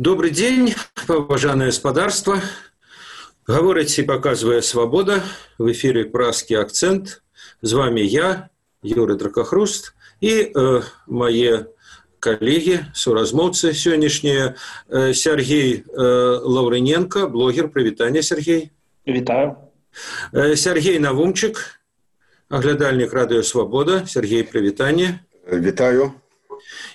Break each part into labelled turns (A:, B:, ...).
A: Добрый день, поважанное господарство. Говорить и показывая свобода. В эфире «Праский акцент». С вами я, Юрий Дракохруст, и э, мои коллеги, суразмовцы сегодняшние. Э, Сергей э, Лаврененко, блогер. Привитание, Сергей.
B: Витаю.
A: Э, Сергей Навумчик, оглядальник «Радио Свобода». Сергей, привитание.
C: Витаю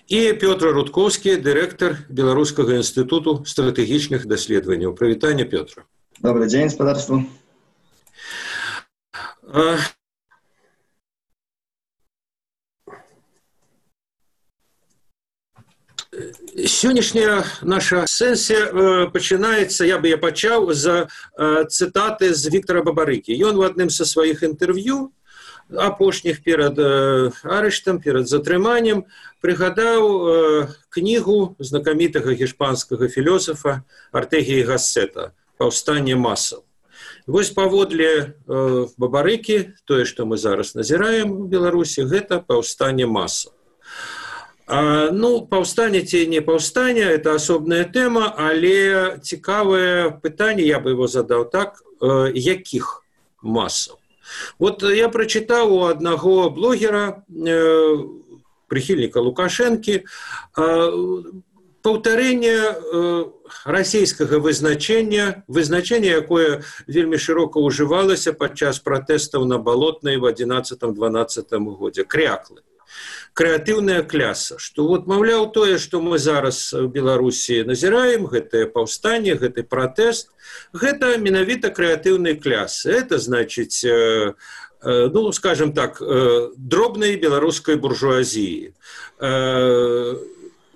A: і Пётр рудковскі дырэктар беларускага інстытуту стратэгічных даследаванняў прывітання Пётра
D: добрый дзень гаспадарству
A: сённяшняя наша сэнсія пачынаецца я бы я пачаў за цытаты з Віктора бабарыкі ён у адным са сваіх інтэрв'ю апошніх перад арыштам перад затрыманнем прыгадаў кнігу знакамітага гішпанскага філёсафа артэгіі гассета паўстанне масаў вось паводле бабарыкі тое што мы зараз назіраем у беларусі гэта паўстанне маса А, ну паўстане ці не паўстане это асобная тэма але цікавае пытанне я бы его задаў так э, якіх масаў Вот я прочитал у одного блогера, э, прихильника Лукашенки, э, паўтарэнне э, расійскага вызначэння вызначэнне якое вельмі шырока ўжывалася падчас пратэстаў на балотнай в одиннадцатом двадцатым годзе. Кряклы крэатыўная кляса што вот маўляў тое што мы зараз в беларусі назіраем гэтае паўстанне гэты пратэст гэта менавіта крэатыўнай клясы. Это значыць э, э, ну скажем так э, дробнай беларускай буржуазіі. Э,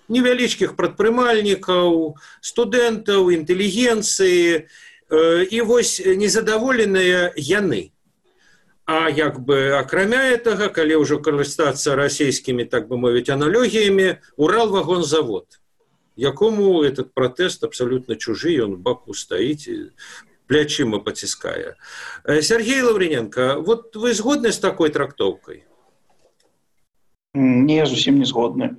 A: невялічкіх прадпрымальнікаў студэнтаў інтэлігенцыі і вось незадаволеныя яны А як бы акрамя этого калі ўжо карыстацца расійскімі так бы мовіць аналогіямі урал вагонзавод якому этот пратэст абсолютно чужы он баку стаіць плячыма паціскае. Сергей лаврененко вот вы згодны з такой трактоўкай?
B: Не зусім не згодны.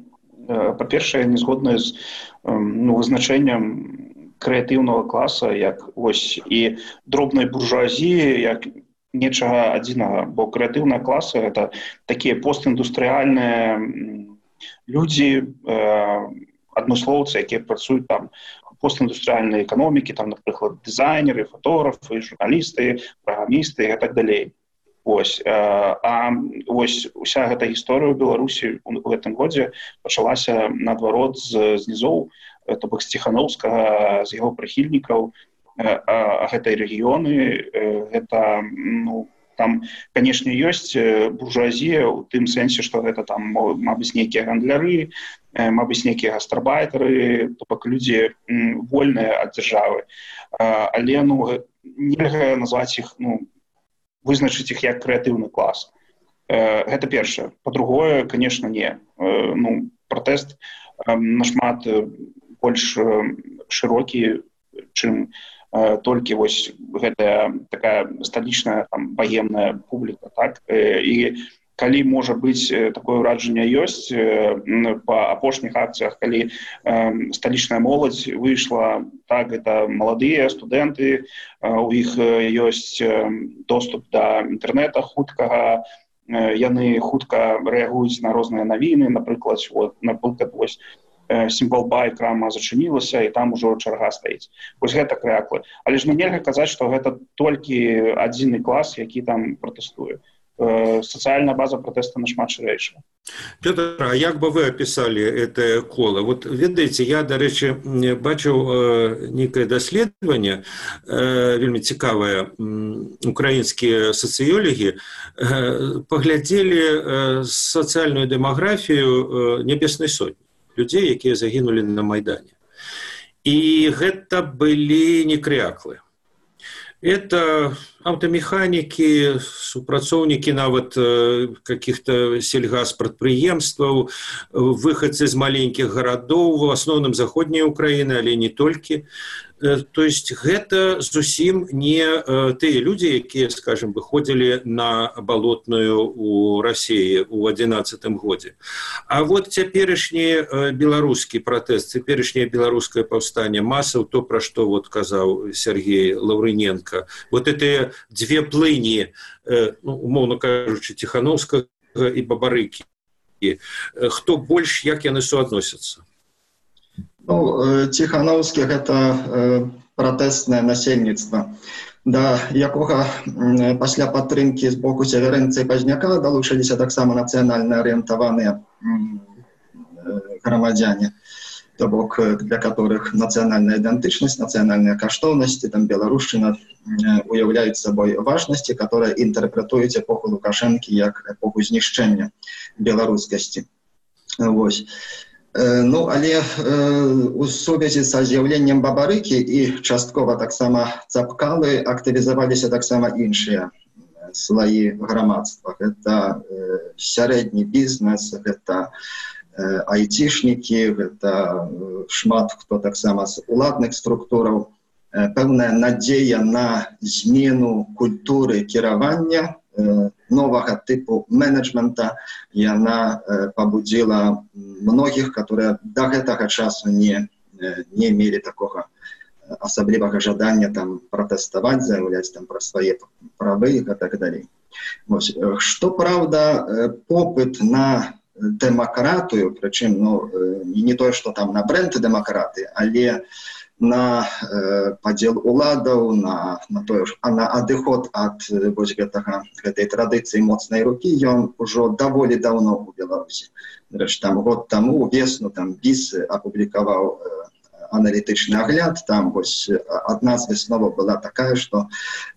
B: Па-першае не згодны з ну, вызначэннем крэатыўнага класа як вось і дробнай буржуазіі як нечага адзінага бо крэатыўная класы это такія постіндустрыяльныя людзі э, адмыслоўцы якія працуюць там постіндустрыяльнай эканомікі там напрыклад дызайнеры фотографы журналісты праграмісты і так далей. Ось э, а вось уся гэта гісторыя беларусі у гэтым годзе пачалася наадварот з знізоў то бок сціхановскага з яго прыхільнікаў гэтай рэгіёны гэта ну там канешне ёсць буржуазія у тым сэнсе што гэта там мабыць нейкія гандляры мабыць нейкія гастрабайтары то бок людзі вольныя ад дзяржавы але ну нельга назваць іх ну вызначыць іх як крэатыўны клас. Гэта першае. По-другое конечно не. Ну пратэст нашмат больш шырокі чым толькі вось гэтая такая сталічная баемная публіка так? І калі можа быць такое ўраджанне ёсць па апошніх акцыях калі сталічная моладзь выйшла так это маладыя студэнты у іх ёсць доступ да інтэрнета хуткага яны хутка рэагуюць на розныя навіны напрыклад вот напрыклад вось сімвол бай крама зачынілася і там ужо чарга стаіць. Вось гэта кряклы але ж ну нельга казаць што гэта толькі адзіны клас які там пратэстуе. Сацыяльная база пратэста нашмат шырэйшая
A: Петр, а як бы вы опісалі это кола? Вот ведаеце я дарэчы бачыў э, нейкае даследаванне э, вельмі цікавае украінскія сацыёлігі э, паглядзелі э, сацыяльную дэмаграфію э, нябеснай сотні людзей якія загінулі на майдане. І гэта былі не кряклы это аўтамеханікі супрацоўнікі нават каких-то сельгаспрадпрыемстваў выхадцы з маленькіх гарадоў в асноўным заходняй Украіны але не толькі. Э, то есть гэта зусім не э, тыя людзі якія скажем выходзілі на балотную у рассіі у адзінацатым годзе. А вот цяперашні э, беларускі пратэст цяперашняе беларускае паўстанне масаў то пра што вот казаў Сергей лаўрыненко. Вот это дзве плыні ну, умоўно кажучы ціхановска і бабарыкі хто больш як яны суадносяцца?
C: Ну, ціханаўскі гэта пратэснае насельніцтва да якога пасля падтрымкі з боку северэнцыі пазняка далучыліся таксама нацыянальна арыентаваныя грамадзяне то бок для которых нацыянальная ідэнтычнасць нацыянальныя каштоўнасці там беларушчына уяўляюць сабой важнасці которая інтэрпрэтуюць эпоху лукашэнкі як эпоху знішчэння беларускасці восьось Ну але у сувязі са з'яўленнем бабарыкі і часткова таксама цапкалы актывізаваліся таксама іншыя слаі грамадства. Гэта сярэдні бізнес, гэта айцішнікі, гэта шмат хто таксама з уладных структураў, пэўная надзея на змену культуры кіравання новага тыпу менеджмента. Яна пабудзіла многіх которые до гэтага часу не не мелі такога асаблівага жадання там пратэставаць заяўляць там пра свае правы і так далей. Вось, что правда попыт на дэмакратыю прычым ну, не тое что там на бренды дэмакраты але на э, падзел уладаў на на тое ж а на адыход ад вось гэтага гэтай традыцыі моцнай рукі ён ужо даволі даўно у беларусі. Рэч там год таму весну там біс апублікаваў э, аналітычны агляд там вось адна з веснова была такая что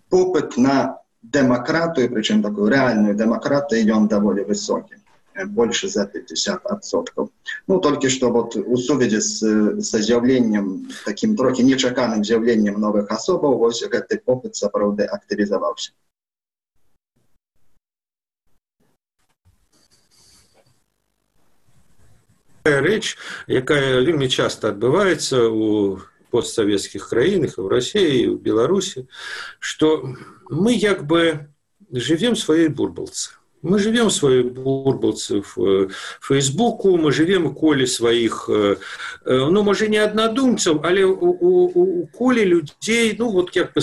C: попыт на дэмакратыю прычым такую рэальную дэмакратыю ён даволі высокі больше за 50соткаў ну толькі что вот у сувязі с са з'яўленнем таким трохі нечаканым з'яўленнем новых асобаў вось гэты попыт сапраўды актывізаваўся
A: рэч якая вельмі часто адбываецца у постсавецкіх краінах в россии у беларусі что мы як бы живем сваёй бурбалцы Мы живем свои бурбалцы в э, Фейсбуку, мы живем у коле своих, э, э, ну, может, не однодумцев, але у, у, у коле людей, ну, вот как бы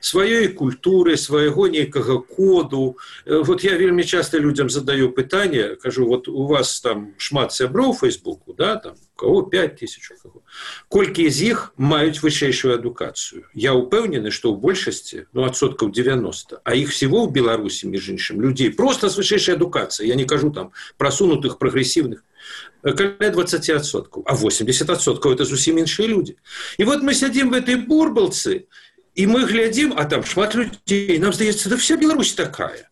A: своей культуры, своего некого коду. Вот я вельми часто людям задаю питание, кажу, вот у вас там шмат сябров Фейсбуку, да, там, кого 5 тысяч у кого колькі з іх маюць вышэйшую адукацыю я упэўнены што ў большасці ну адсоткаў 90 а іх всего ў беларусі між іншым людзей просто з вышэйшай адукацыі я не кажу там прасунутых прагрэсіўных 20соткаў а 80соткаў это зусім іншыя людзі і вот мы сядзім в этой бурбалцы і мы глядзім а там шмат людзей нам здаецца да вся Беларусь такая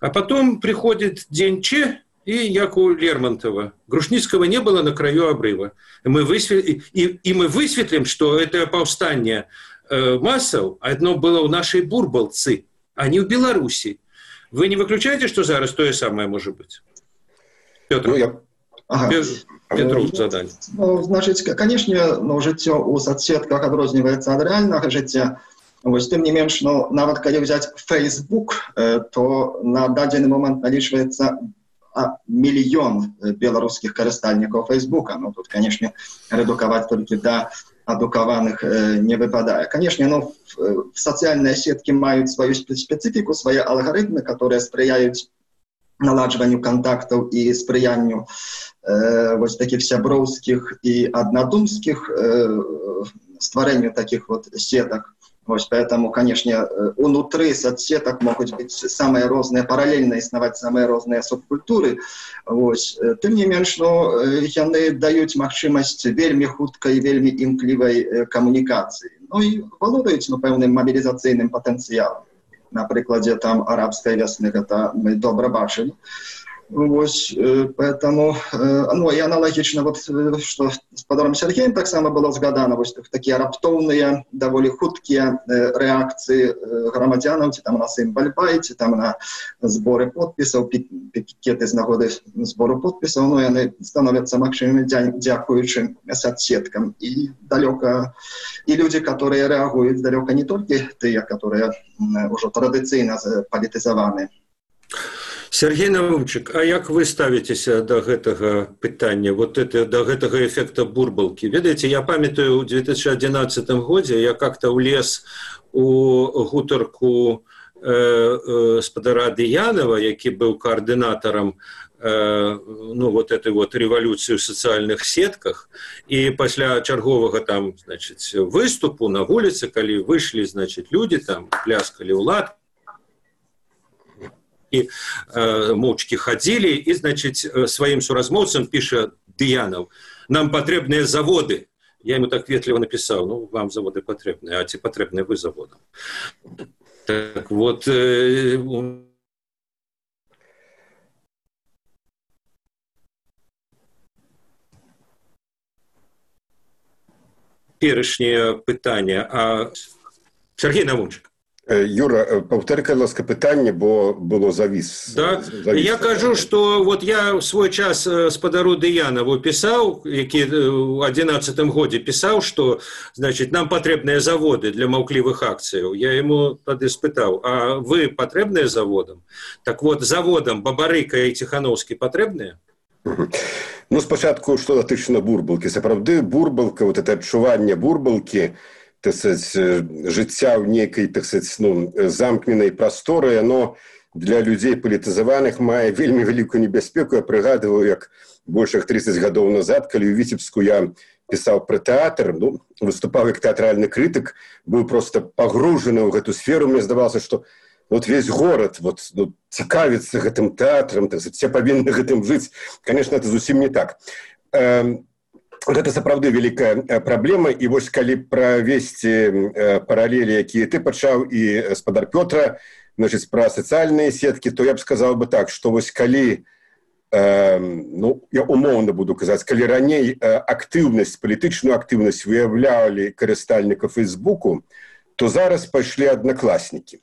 A: а потом приходит дзень че и як у Лермонтова. Грушницкого не было на краю обрыва. Мы высве... и, и мы высветлим, что это повстание э, массов одно было у нашей Бурбалцы, а не в Беларуси. Вы не выключаете, что зараз то же самое может быть? Петр, ну, я... ага.
C: Петру задание. Ну, значит, конечно, но жыццё у соцсетках адрозніваецца ад рэальнага жыцця. Вось, тым не менш ну, нават калі взять Facebook, э, то на дадзены момент налічваецца мільён беларускіх карыстальнікаў фейсбука. Ну тут конечно рэдукаваць толькі да адукаваных э, не выпадае конечно ну сацыяльныя сеткі маюць сваю спецыфіку свае алгарытмы которые спрыяюць наладжванню контактаў і спрыянню э, вось таких сяброўскіх і аднадумскіх э, стварэнню таких вот сетак Вось, поэтому, конечно, внутри соцсеток могут быть самые разные, параллельно исновать самые разные субкультуры. Вось. Тем не меньше, но они дают возможность вельми хуткой, вельми имклivой коммуникации. Ну и володают, ну, певным мобилизационным потенциалом. На прикладе там арабской весны, это мы добро бачили. Вось, поэтому, ну, и аналогично, вот, что с Подором Сергеем так само было згадано, вот, такие раптовные, довольно хуткие реакции громадянов, там на сын Бальбайте, там на сборы подписов, пикеты с нагоды сбору подписов, ну, и они становятся максимум дякуючим соцсеткам. И далеко, и люди, которые реагуют далеко не только те, которые уже традиционно политизованы,
A: Сергей Наумчык, а як вы ставіцеся да гэтага пытання вот это да гэтага эфекта бурбалкі? Ведаеце я памятаю у 2011 годзе я как-то ўлез у гутарку э, э, спадара дыянова які быў коаардынатарам э, ну вот этой вот рэвалюцыі ў сацыяльных сетках і пасля чарговага там значит выступу на вуліцы калі выйшлі значит люди там пляскалі ўлад і э, моўчкі хадзілі і значыць сваім суразмоўцам піша дыянаў нам патрэбныя заводы я ему так ветліва напісаў ну вам заводы патрэбныя а ці патрэбныя вы заводам так вот э, перашняе пытанне а Сергей навунчык
D: Юра паўтарка ласка пытанне бо было завіс.
A: Да? завіс. я кажу что вот я в свой час спадару дыянаву пісаў які у одиннадцатым годзе пісаў что значит нам патрэбныя заводы для маўклівых акцыяў я ему тады спытаў а вы патрэбныя заводам? Так вот заводам бабарыка і ціхановскі патрэбныя
D: ну спачатку что датычна бурбалкі сапраўды бурбалка вот это адчуванне бурбалкі то сказать, жыцця ў нейкай ну, замкненай прасторы но для людзей палітызаваных мае вельмі вялікую небяспеку. Я прыгадываю як большых 30 гадоў назад калі ў віцебску я пісаў пра тэатр ну, выступаў як тэатральны крытык быў просто пагружаны ў гэту сферу. Мне здавалася что вот весь город вот ну, цікавіцца гэтым тэатрам так, все павінны гэтым жыць. Конечно это зусім не так. А гэта сапраўды вялікая праблема і вось калі правесці паралелі якія ты пачаў і спадар пётра значитчыць пра сацыяльныя сеткі то я б сказал бы так что вось калі э, ну я умоўна буду казаць калі раней актыўнасць палітычную актыўнасць выяўлялі карыстальніка фейсбуку то зараз пайшлі аднакласнікі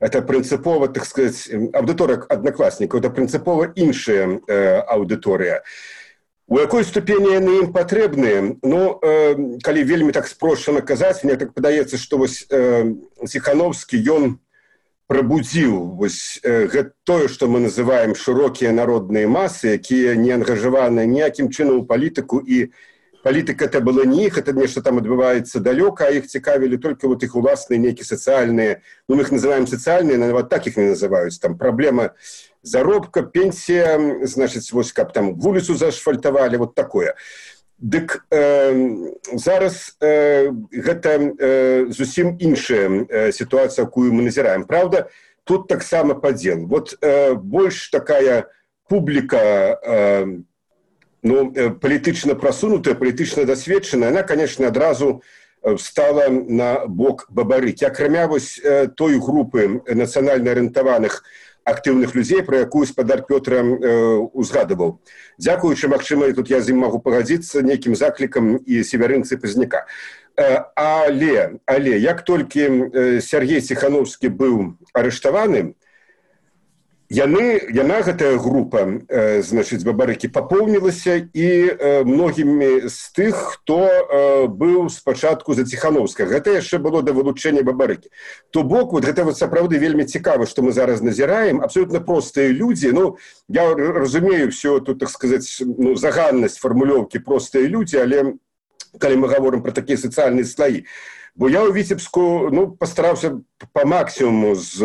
D: это прынцыпова так сказать аўдыторак аднакласнікаў это прынцыпова іншая э, аўдыторыя і у якой ступені яны ім патрэбныя? Ну э, калі вельмі так спрошчана казаць мне так падаецца што вось э, ціхановскі ён прабудзіў вось э, тое што мы называем шырокія народныя масы якія не ангажаваны ніякім чынам у палітыку і палітыка это было не іх это нешта там адбываецца далёка а іх цікавілі только вот іх уласныя нейкі сацыяльныя ну мы их называем сацыяльныя нават так іх не называюць там праблема у заробка пенсія значыць вось каб там вуліцу заашфальтавалі вот такое. Дык э, зараз э, гэта э, зусім іншая э, сітуацыя якую мы назіраем. Праўда тут таксама падзел. Вот э, больш такая публіка э, ну э, палітычна прасунутая палітычна дасведчаная она конечно адразу стала на бок бабарыкі. Акрамя вось той групы нацыянальна арыентаваных актыўных людзей пра якую спадар пётра э, узгадываў. Дзякуючы магчыма тут я з ім магу пагадзіцца нейкім заклікам і северынцы пазняка. Э, але але як толькі сергей ціхановскі быў арыштаваны яны яна гэтая група э, значыць бабарыкі папоўнілася і э, многімі з тых хто э, быў спачатку за ціхановска гэта яшчэ было да вылучэння бабарыкі. То бок вот гэта вот сапраўды вельмі цікава што мы зараз назіраем. Абсолютно простыя людзі. Ну я разумею все тут так сказаць ну, заганнасць фармулёўкі простыя людзі але калі мы гаворым про такія сацыяльныя слаі бо я ў віцебску ну пастараўся по максимуму з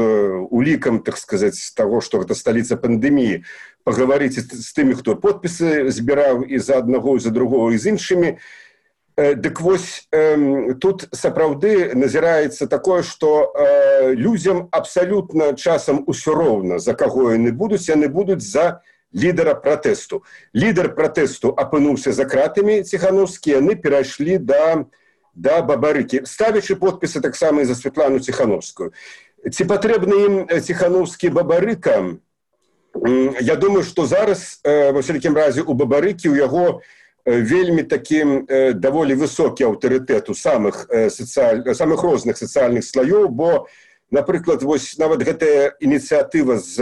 D: улікам так сказаць з того что гэта сталіца пандеміі пагаварыць з тымі хто подпісы збіраў і за аднаго за другого і з іншымі дык вось э, тут сапраўды назіраецца такое что э, людзям абсалютна часам усё роўна за каго яны будуць. Яны будуць за лідара пратэсту. Лідар пратэсту апынуўся за кратамі ціхановскі яны перайшлі да да бабарыкі ставячы подпісы таксама і за Святлану ціхановскую ці патрэбны ім ціхановскі бабарыкам я думаю что зараз во всякім разе у бабарыкі у яго вельмі таким даволі высокі аўтарытэт у самых социаль самых розных сацыяльных слоёў бо напрыклад вось нават гэтая ініцыятыва з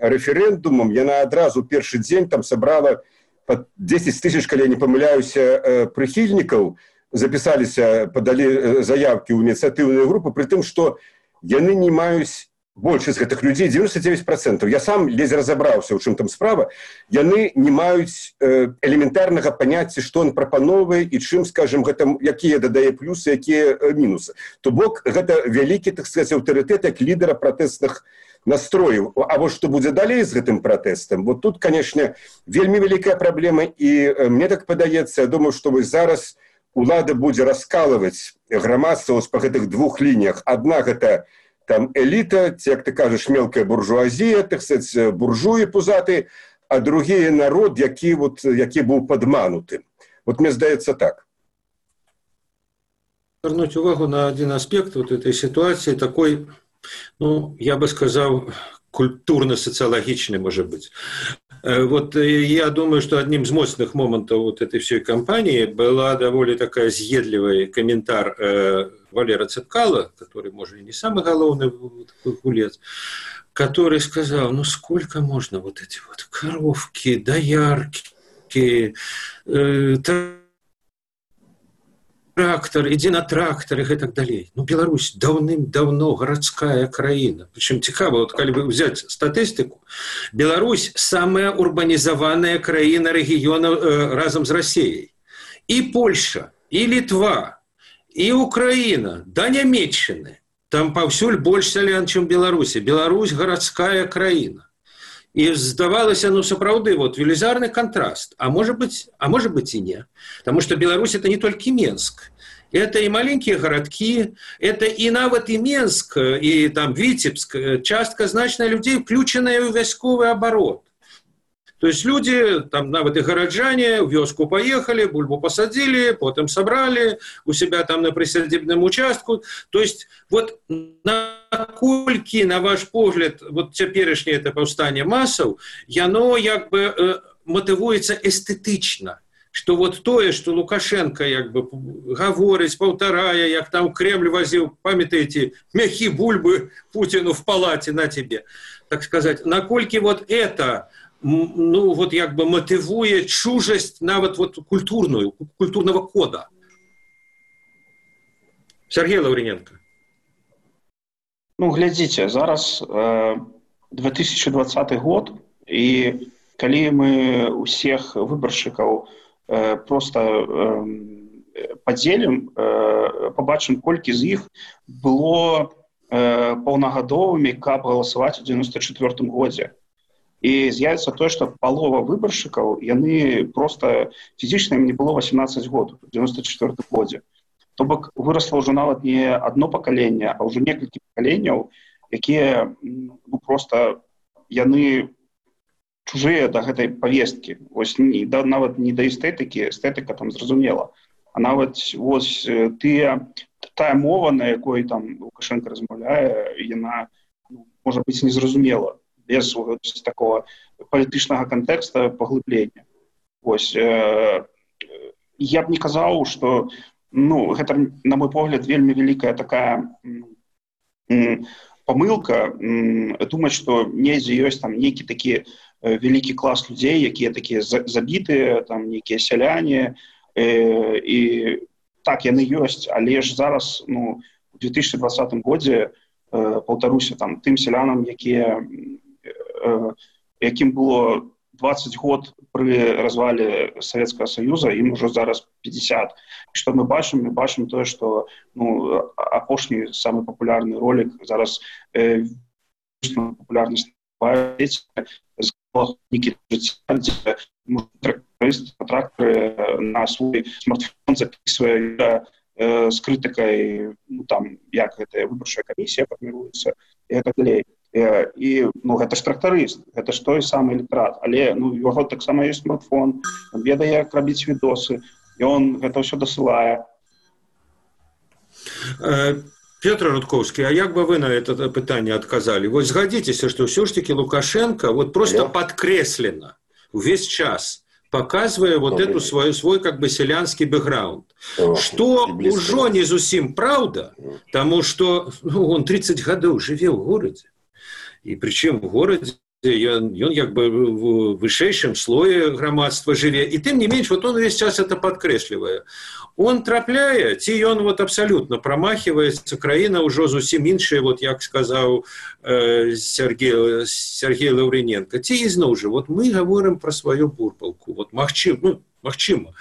D: рэферэндумам яна адразу першы дзень там сабрала под 10 тысяч калі не памыляюся прыхільнікаў запісаліся падалі заявкі ў ініцыятыўную групу при тым што яны не маюць большасць гэтых людзей 99 процентов. Я сам ледзь разабраўся у чым там справа. Яны не маюць э, элементарнага паняцця што он прапановвае і чым скажем гэта якія дадае плюсы якія э, мінусы то бок гэта вялікі так сказать аўтарытэт як лідара пратэсных настроіў А вот што будзе далей з гэтым пратэстам вот тут канешне вельмі вялікая праблема і э, мне так падаецца я думаю што вы зараз улада будзе раскалываць грамадства па гэтых двух лініях. Адна гэта там эліта як ты кажаш мелкая буржуазія так сказать буржуі пузаты а другие народ які вот які быў падмануты. Вот мне здаецца так.
A: Вернуть увагу на один аспект вот этой ситуации такой ну я бы сказал культурно-социологичный может быть вот э, я думаю, что одним из мощных моментов вот этой всей кампании была довольно такая съедливый комментар э, Валера Цепкала, который, может, и не самый головный гулец, который сказал, ну сколько можно вот эти вот коровки, доярки, э, трактор ідзе на трактары гэтак далей. Ну Беларусь даўным-даўно гарадская краіна. Прычым цікава вот калі бы взять статыстыку Беларусь самая урбанізаваная краіна рэгіёна э, разам з рассеяй і Польша і літва і Украіна да нямметчыны там паўсюль больш сялян чым Беларусі. Беларусь гарадская краіна і здавалася ну сапраўды вот велізарны контраст а может быть а может быть и не. Потому что беларусь это не только менск это и маленькие городки. Это и нават и менск и там витебск. Частка значная людей включенная в вясковый оборот То есть люди, там нават и горожане, в вёску поехали, бульбу посадили, потом собрали у себя там на присадебном участку. То есть вот на кольки, на ваш погляд, вот теперешнее это повстание массов, яно как бы э, мотивуется эстетично что вот тое что лукашенко як бы гаворыць полторая як там кремль возил памятаете мягкие бульбы путину в палате на тебе так сказать накольки вот это ну вот як бы мотывуе чужасць нават вот культурную культурного кода. Сергей лаврененко.
B: Ну глядзіце зараз э, 2020 год і калі мы усіх выбаршчыкаў э, просто э, подзелім э, побачым колькі з іх было э, паўнагадовымі каб галасаваць у 94 годзе і з'явіцца тое што палова выбаршчыкаў яны просто фізічна не было 18 год 94 годзе то бок вырасла ўжо нават не одно пакаленне а ўжо некалькі пакаленняў якія ну, просто яны чужыя да гэтай повесткі ось не да нават не да эстэтыкі эстэтыка там зразумела а нават вось тыя тая мова на якой там лукашенко размаўляе яна ну, можа быць незразумела без такого палітычнага кантэкста паглыблення ось э, я б не казаў что ну гэта на мой погляд вельмі вялікая такая помылка думаць что недзе ёсць там нейкі такі вялікі клас людзей якія такія забітыя там нейкія сяляне э, і так яны ёсць але ж зараз ну у 2020 годзе э, паўтаруся там тым сялянам якія якім было 20 год пры развале Савецкага союза ім ужо зараз 50 что мы бачым мы бачым тое что ну апошні самы популярны ролик зараз э, популярнасць тракторы на свой смартфон записывая э, с крытыкай ну, там як гэтая выбарчая камісія фарміруецца і так далей і ну гэта ж трактарыст гэта ж той самы электрат але ну яго таксама ёсць смартфон ведае як рабіць відосы і он гэта ўсё дасылае
A: Петр Рудковский, а як бы вы на это пытание отказали? Вот сгодитесь, что все ж таки Лукашенко вот просто Алло. подкреслено весь час, показывая вот эту свою, свой как бы селянский бэкграунд. Что уже не зусім правда, потому что ну, он 30 годов живет в городе. И причем в городе ён, ён як бы в вышэйшым слое грамадства жыве. І тым не менш вот он весь час это подкрэслівае он трапляе ці ён вот абсолютно промахивается краіна ўжо зусім іншая вот як сказаў э, Сергей Сергей лаўрыненко ці ізноў же вот мы говорим про сваю бурпалку вот магчым ну Магчыма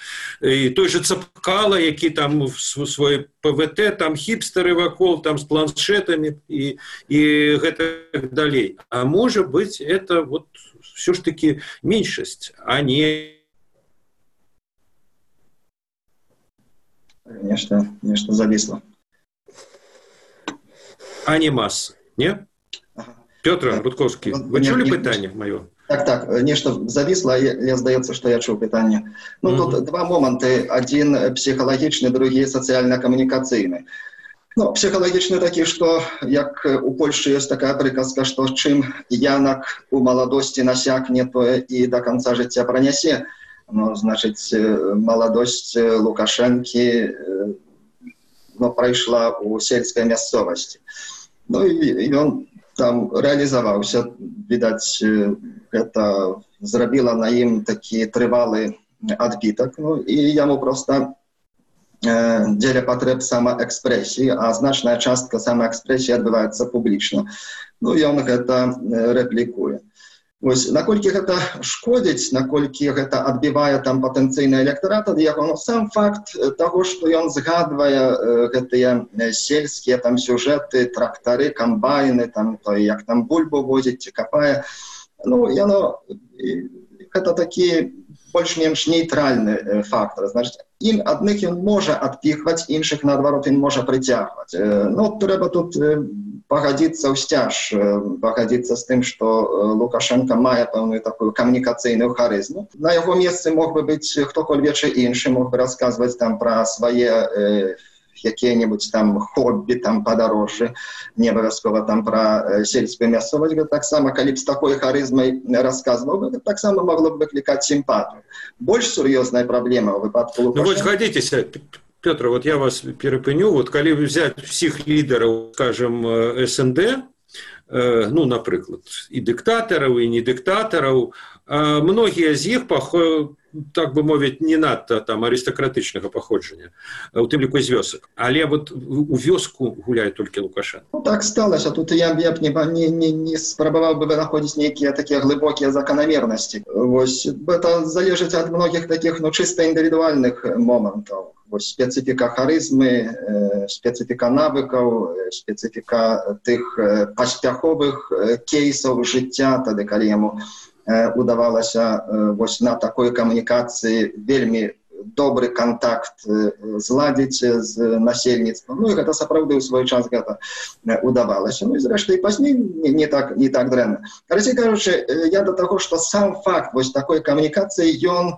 A: і той же цапкала які там свой пвт там хіпстары вакол там с планшетами і і гэта далей. А можа быть это вот все ж таки меньшасць а не
C: нешта нешта завісло
A: а не масса не петр будковскі вы чулі пытанне маё
C: Так, так, нешта завісла, я здаецца, што я чуў пытанне. Ну mm -hmm. тут два моманты, адзін псіхалагічны, другі сацыяльна-камунікацыйны. Ну, псіхалагічны такі, што як у Польшы ёсць такая прыказка, што чым янак у маладосці насякне тое і да канца жыцця пранясе. Ну, значыць маладосць лукашэнкі ну, прайшла ў сельскай мясцовасці. Ну і ён там рэалізаваўся відаць гэта зрабіла на ім такі трывалы адбітак ну, і яму просто дзеля патрэб самаэкспрэсіі а значная частка самаэкспрэсіі адбываецца публічна ну ён гэта рэплікуе Вось, наколькі гэта шкодзіць наколькі гэта адбівае там патэнцыйны электарат ад яго ну, сам факт таго што ён згадвае гэтыя сельскія там сюжэты трактары камбайны там то як там бульбу возіць ці капае. Ну яно гэта такі больш-менш нейтральны э, фактор ім адных ён можа адпіхваць іншых наадварот ён можа прыцягваць. Э, ну трэба тут э, пагадзіцца ў сцяж пагадзіцца з тым што лукашенко мае пэўную такую камунікацыйную харызму. На яго месцы мог бы быць хто-кольвечы іншы мог бы расказваць там пра свае якія-небудзь там хоббі там падарожжы не абавязкова там пра сельскую мясцовасць таксама калі б з такой харызмай расказваў таксама магло б выклікаць сімпату больш сур'ёзная праблема выпадку
A: ну, згадзіцеся Петр, вот я вас перапыню, вот калі взять всіх лідараў, скажем, СНД, э, ну, напрыклад, і дыктатараў і не дыктатараў, многія з іх так бы мовіць не надта там арыстакратычнага паходжання у тым ліку з вёсак. Але вот у вёску гуляе толькі лукаша
C: ну, так сталася. Тут я б не, не, не, не спрабаваў бы вынаходзіць нейкія такія глыбокія заканамернасці. Вось это залежыць ад многіх таких ну чыста індывідуальных момантаў. Спецыфіка харызмы э, спецыфіка навыкаў спецыфіка тых э, паспяховых э, кейсаў жыцця тады калі яму удавалася вось на такой камунікацыі вельмі добры контакт зладзіць з насельніцтвам Ну і гэта сапраўды ў свой час гэта удавалася Ну і зрэшты пазней не, не так не так дрэнна Карці кажучы я да таго што сам факт вось такой камунікацыі ён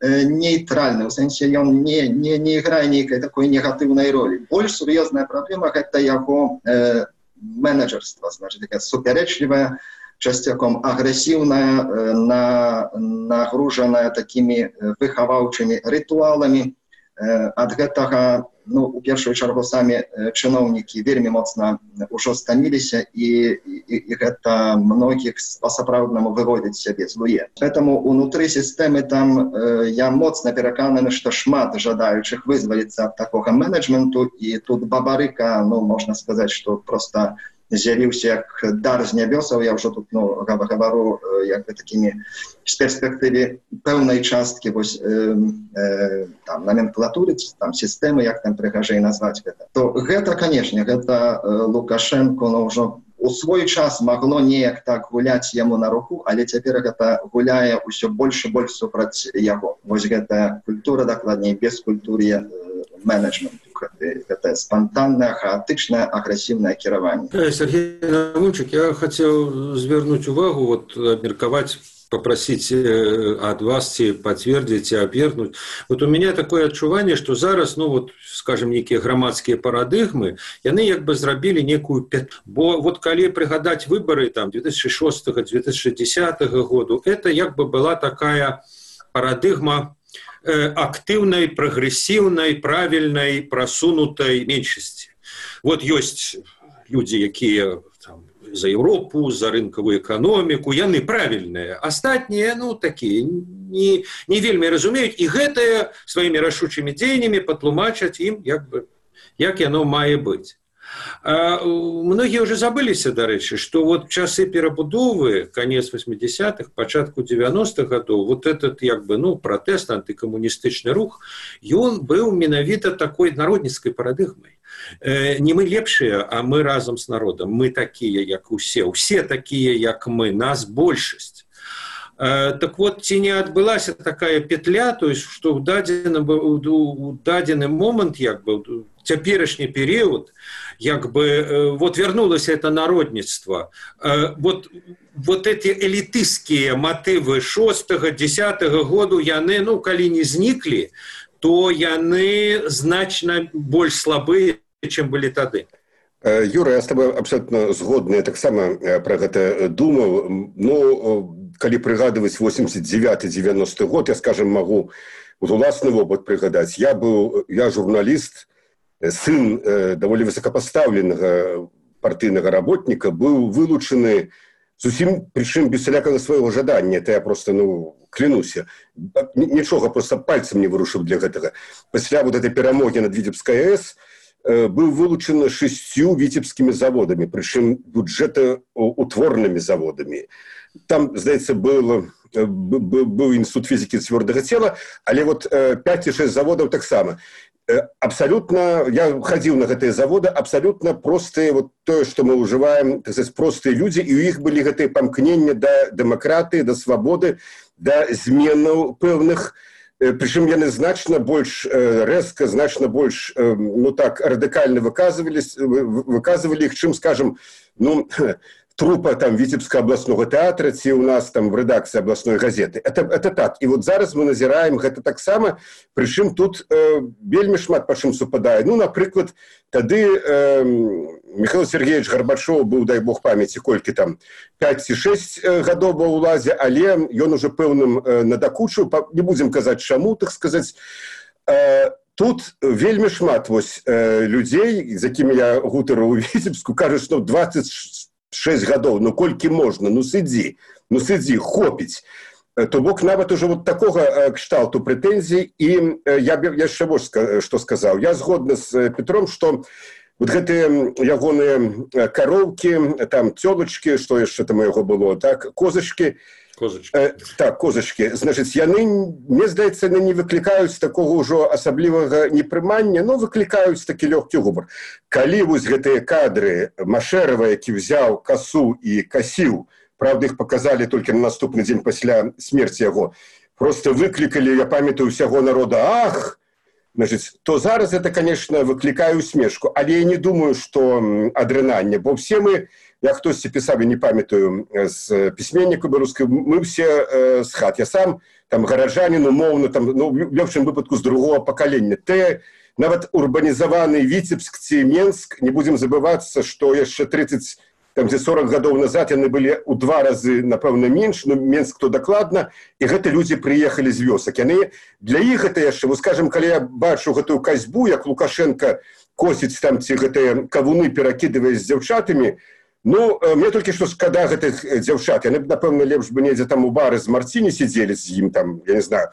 C: нейтральны у сэнсе ён не, не, не іграе нейкай такой негатыўнай ролі больш сур'ёзная праблема гэта яго э, менеджерства значит супярэчлівая часцяком агрэсіўная э, на нагружаная такімі э, выхаваўчымі рытуаламі. Э, ад гэтага ну у першую чаргу самі чыноўнікі вельмі моцна ўжо стаміліся і, і, і гэта многіх па-сапраўднаму выводзіць сябе злуе этому унутры сістэмы там я моцна перакананы што шмат жадаючых вызваліцца ад такога менеджменту. І тут бабарыка ну можна сказаць что просто не з'явіўся як дар з нябёсаў я ўжо тут ну, гавару як бы такімі з перспектыве пэўнай часткі вось э, э, номенклатуры там сістэмы як там прыгажэй назваць гэта то гэта канешне гэта э, лукашенко но ўжо у свой час магло неяк так гуляць яму на руку але цяпер гэта гуляе ўсё больш больш супраць яго вось гэтая культура дакладней без культуры э, менеджменту это спонтанное хаотычное агрессивное кіраванне
A: Сергей Навунчик, я хотел звернуть увагу вот мерковать попросить э, от вас подтвердить и опергнуть. Вот у меня такое отчувание, что зараз, ну вот, скажем, некие громадские парадыгмы, яны как бы зрабили некую бо вот коли пригадать выборы там 2006-2010 году, это как бы была такая парадыгма э, активной, прогрессивной, правильной, просунутой меньшести. Вот есть люди, какие за Европу, за рынковую экономику, яны правильныя. Астатнія ну такія не, не вельмі разумеюць і гэтае сваімі рашучымі дзеяннямі патлумачаць ім як бы як яно мае быць. А, многие уже забыліся дарэчы что вот часы перабудовы конец 80-х пачатку 90-х годов вот этот як бы ну протэст антыкамуністычны рух ён быў менавіта такой народніцкай парадыгмай Э, не мы лепшыя а мы разам с народам мы такія як усе усе такія як мы. Нас большасць так вот ці не адбылася такая петля то есть что у дадзеным у дадзены момант як бы цяперашні перыяд як бы э, вот вярнулася это народніцтва вот вот эти элітыскія матывы шостого десятого году яны ну калі не зніклі то яны значна больш слабыя чым былі тады.
D: Юра я с тобой абсолютно згодны. Таксама про гэта думаў. Ну калі прыгадываць 89 90 год я скажем могу уласны вопыт прыгадаць. Я быў я журналіст сын даволі высокопоставленага партыйнага работніка быў вылучаны зусім прычым без сялякага свайго жадання. Это я просто ну клянуся. Нічога просто пальцем не вырушыў для гэтага. Пасля вот этой перамоги над віцебская с Э, был вылучен шестью витебскими заводами, причем бюджетоутворными заводами. Там, знаете, был, э, был институт физики твердого тела, але вот 5 и 6 заводов так само. Э, абсолютно, я ходил на эти заводы, абсолютно простые, вот то, что мы уживаем, так сказать, простые люди, и у них были эти помкнения до демократии, до свободы, до зменов певных, прычым яны значна больш рэзка значна больш ну так радыкальна выказывались выказывалі іх чым скажем ну трупа там віцебска абласнога тэатра ці у нас там в рэдакцыі абласной газеты. Это это так. І вот зараз мы назіраем гэта таксама прычым тут э, вельмі шмат па чым супадае. Ну напрыклад тады э, михаил сергеевич гарбачоў быў дай бог памяці колькі там 5 ці 6 гадоў ва ўладзе але ён уже пэўным э, надакучыў не будзем казаць чаму так сказаць. Э, тут вельмі шмат вось э, людзей з якімі я гутару у віцебску кажуць што 20 6 гадоў ну колькі можна ну сыдзі ну сыдзі хопіць э, то бок нават уже вот такога э, кшталту прэтэнзій і э, я яшчэ больш што сказаў я згодны з петром что вот гэтыя ягоныя кароўкі там цёлачкі што яшчэ там яго было так козачки Э, так козачки значыць яны мне здаецца яны не выклікаюць такого ўжо асаблівага непрымання но выклікаюць такі лёгкі губар калі вось гэтыя кадры машэрава які взяў касу і касіў правда іх показалі только на наступны дзень пасля смерти яго просто выклікалі я памятаю усяго народа ах! Значыць то зараз это конечно выклікаю смешку але я не думаю что адрынанне бо все мы не я хтосьці пісаў не памятаю з пісьменніку беларускай мы все э, з хат. Я сам там гаражанін умоўна там ну, лёгчым выпадку з другого пакалення ты нават урбанізаваны віцебск ці менск не будзем забывацца што яшчэ 30 там дзе 40 гадоў назад яны былі ў два разы напэўна менш но менск то дакладна і гэта людзі прыехалі з вёсак яны для іх это яшчэ вы скажем калі я бачу гэтую казьбу як лукашенко косіць там ці гэтыя кавуны перакідывае з дзяўчатамі то Ну э, мне толькі што шкада гэтых э, дзяўчат яны напэўна лепш бы недзе там у бары з марціні сидзелі з ім там я не знаю.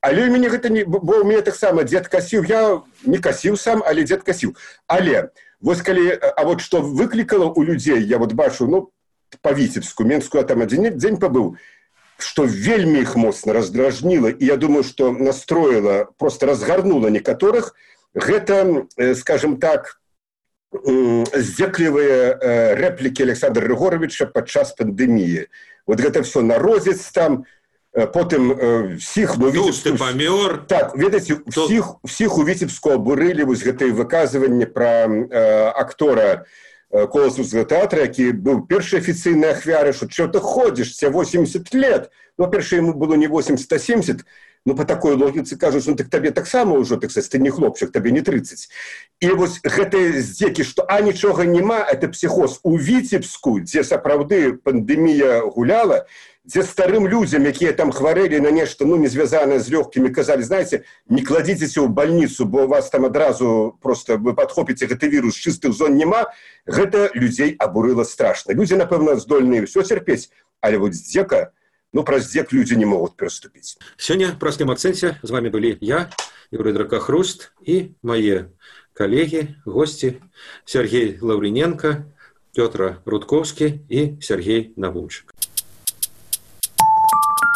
D: Але у мяне гэта не бо у мяне таксама дзед касіў я не касіў сам але дзед касіў але вось калі а вот што выклікала у людзей я вот бачу ну па віцебску менскую там адзін дзень пабыў што вельмі іх моцна раздражніла і я думаю што настроіла просто разгарнула некаторых гэта э, скажем так здзеклівыя рэплікі александра рыгоровича падчас пандэміі вот гэта все народзец там потым всіх
A: ну, памёр
D: так ведаце всіх всіх у віцебску абурылі вось гэтыя выказванні пра э, актора коласаўскага тэатра які быў першай афіцыйнай ахвяры що что ты ходзіш ця 80 лет ну перша яму было не 80 а 70 ну по такой логіцы кажуць ну так табе таксама ўжо так сказать, ты не хлопчык табе не 30 і вось гэтыя здзекі што а нічога няма это псіхоз у віцебску дзе сапраўды пандемія гуляла дзе старым людзям якія там хварэлі на нешта ну не звязанае з лёгкімі казалі знаете не кладзіцеся ў больніцу бо вас там адразу просто вы падхопіце гэты вірус чыстых зон няма гэта людзей абурыла страшна. Людзі напэўна здольныя ўсё цярпець. Але вот здзека ну праз дзек людзі не могуць пераступіць
A: сёння простым акцэнце з вами былі я юрый дракахруст і мае калегі госці Сергей лаўрыненко пётра рудковскі і Сергей навумчык